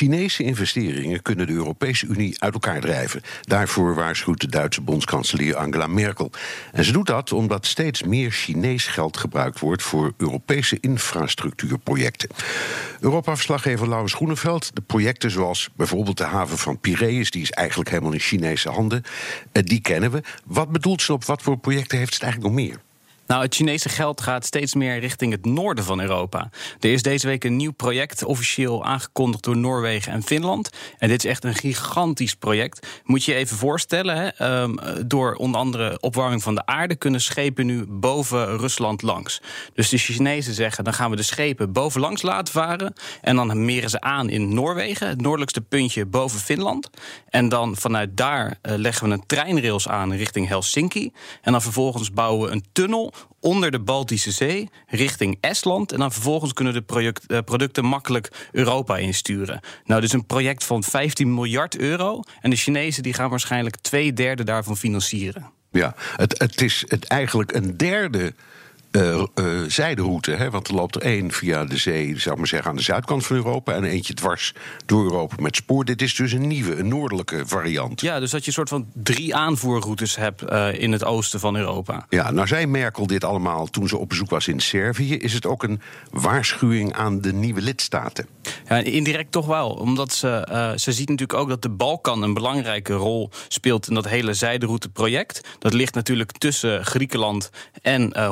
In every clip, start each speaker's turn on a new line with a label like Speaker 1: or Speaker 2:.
Speaker 1: Chinese investeringen kunnen de Europese Unie uit elkaar drijven. Daarvoor waarschuwt de Duitse bondskanselier Angela Merkel. En ze doet dat omdat steeds meer Chinees geld gebruikt wordt voor Europese infrastructuurprojecten. Europa-verslaggever Laurens Groeneveld. De projecten zoals bijvoorbeeld de haven van Piraeus, die is eigenlijk helemaal in Chinese handen. eh, Die kennen we. Wat bedoelt ze op wat voor projecten heeft ze het eigenlijk nog meer?
Speaker 2: Nou, het Chinese geld gaat steeds meer richting het noorden van Europa. Er is deze week een nieuw project officieel aangekondigd door Noorwegen en Finland. En dit is echt een gigantisch project. Moet je je even voorstellen, hè? Ehm, door onder andere opwarming van de aarde kunnen schepen nu boven Rusland langs. Dus de Chinezen zeggen, dan gaan we de schepen bovenlangs laten varen. En dan meren ze aan in Noorwegen, het noordelijkste puntje boven Finland. En dan vanuit daar eh, leggen we een treinrails aan richting Helsinki. En dan vervolgens bouwen we een tunnel onder de Baltische Zee richting Estland. En dan vervolgens kunnen de project, eh, producten makkelijk Europa insturen. Nou, dus een project van 15 miljard euro. En de Chinezen die gaan waarschijnlijk twee derde daarvan financieren.
Speaker 1: Ja, het, het is het eigenlijk een derde eh, zijderoute. Hè? Want er loopt er één via de zee, zou ik maar zeggen, aan de zuidkant van Europa. En eentje dwars door Europa met spoor. Dit is dus een nieuwe, een noordelijke variant.
Speaker 2: Ja, dus dat je een soort van drie aanvoerroutes hebt eh, in het oosten van Europa.
Speaker 1: Ja, nou zei Merkel dit allemaal toen ze op bezoek was in Servië. Is het ook een waarschuwing aan de nieuwe lidstaten?
Speaker 2: Ja, indirect toch wel. Omdat ze, ze ziet natuurlijk ook dat de Balkan een belangrijke rol speelt in dat hele zijderouteproject. Dat ligt natuurlijk tussen Griekenland en eh,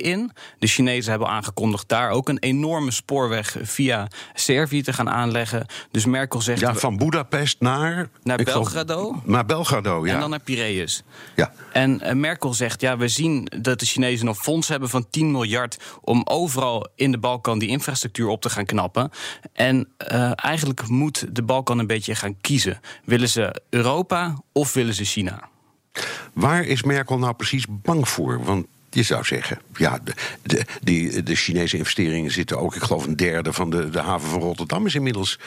Speaker 2: In. De Chinezen hebben aangekondigd daar ook een enorme spoorweg via Servië te gaan aanleggen. Dus Merkel zegt.
Speaker 1: Ja, van Budapest naar.
Speaker 2: Naar
Speaker 1: geloof-
Speaker 2: Belgrado.
Speaker 1: naar Belgrado, ja.
Speaker 2: En dan naar Piraeus.
Speaker 1: ja.
Speaker 2: En eh, Merkel zegt, ja, we zien dat de Chinezen nog fonds hebben van 10 miljard om overal in de Balkan die infrastructuur op te gaan knappen. En eh, eigenlijk moet de Balkan een beetje gaan kiezen. Willen ze Europa of willen ze China?
Speaker 1: Waar is Merkel nou precies bang voor? Want je zou zeggen, ja, de, de, die, de Chinese investeringen zitten ook, ik geloof, een derde van de, de haven van Rotterdam is inmiddels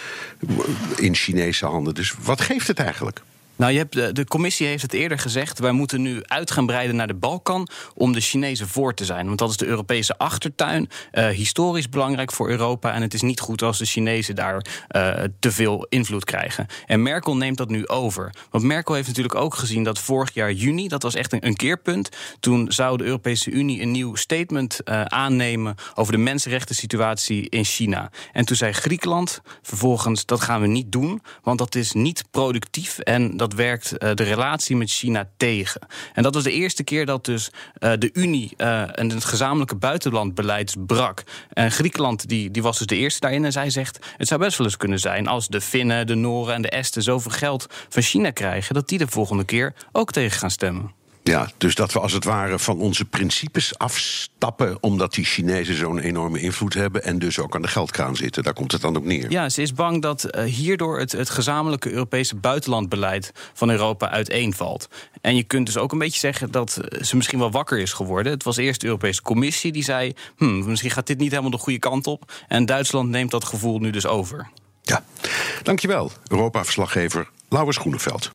Speaker 1: in Chinese handen. Dus wat geeft het eigenlijk?
Speaker 2: Nou, je hebt, de, de commissie heeft het eerder gezegd. Wij moeten nu uit gaan breiden naar de Balkan om de Chinezen voor te zijn. Want dat is de Europese achtertuin. eh, historisch belangrijk voor Europa. En het is niet goed als de Chinezen daar eh, te veel invloed krijgen. En Merkel neemt dat nu over. Want Merkel heeft natuurlijk ook gezien dat vorig jaar juni, dat was echt een, een keerpunt. Toen zou de Europese Unie een nieuw statement eh, aannemen over de mensenrechten situatie in China. En toen zei Griekenland vervolgens: dat gaan we niet doen, want dat is niet productief en dat werkt eh, de relatie met China tegen. En dat was de eerste keer dat dus eh, de Unie eh, en het gezamenlijke buitenlandbeleid brak. En Griekenland die, die was dus de eerste daarin en zij zegt: het zou best wel eens kunnen zijn als de Finnen, de Noren en de Esten zoveel geld van China krijgen, dat die de volgende keer ook tegen gaan stemmen.
Speaker 1: Ja, dus dat we als het ware van onze principes afstappen, omdat die Chinezen zo'n enorme invloed hebben en dus ook aan de geldkraan zitten. Daar komt het dan ook neer.
Speaker 2: Ja, ze is bang dat eh, hierdoor het, het gezamenlijke Europese buitenlandbeleid van Europa uiteenvalt. En je kunt dus ook een beetje zeggen dat eh, ze misschien wel wakker is geworden. Het was eerst de Europese Commissie die zei: hm, misschien gaat dit niet helemaal de goede kant op. En Duitsland neemt dat gevoel nu dus over.
Speaker 1: Ja. Dankjewel, Europa-verslaggever Laurens Groeneveld.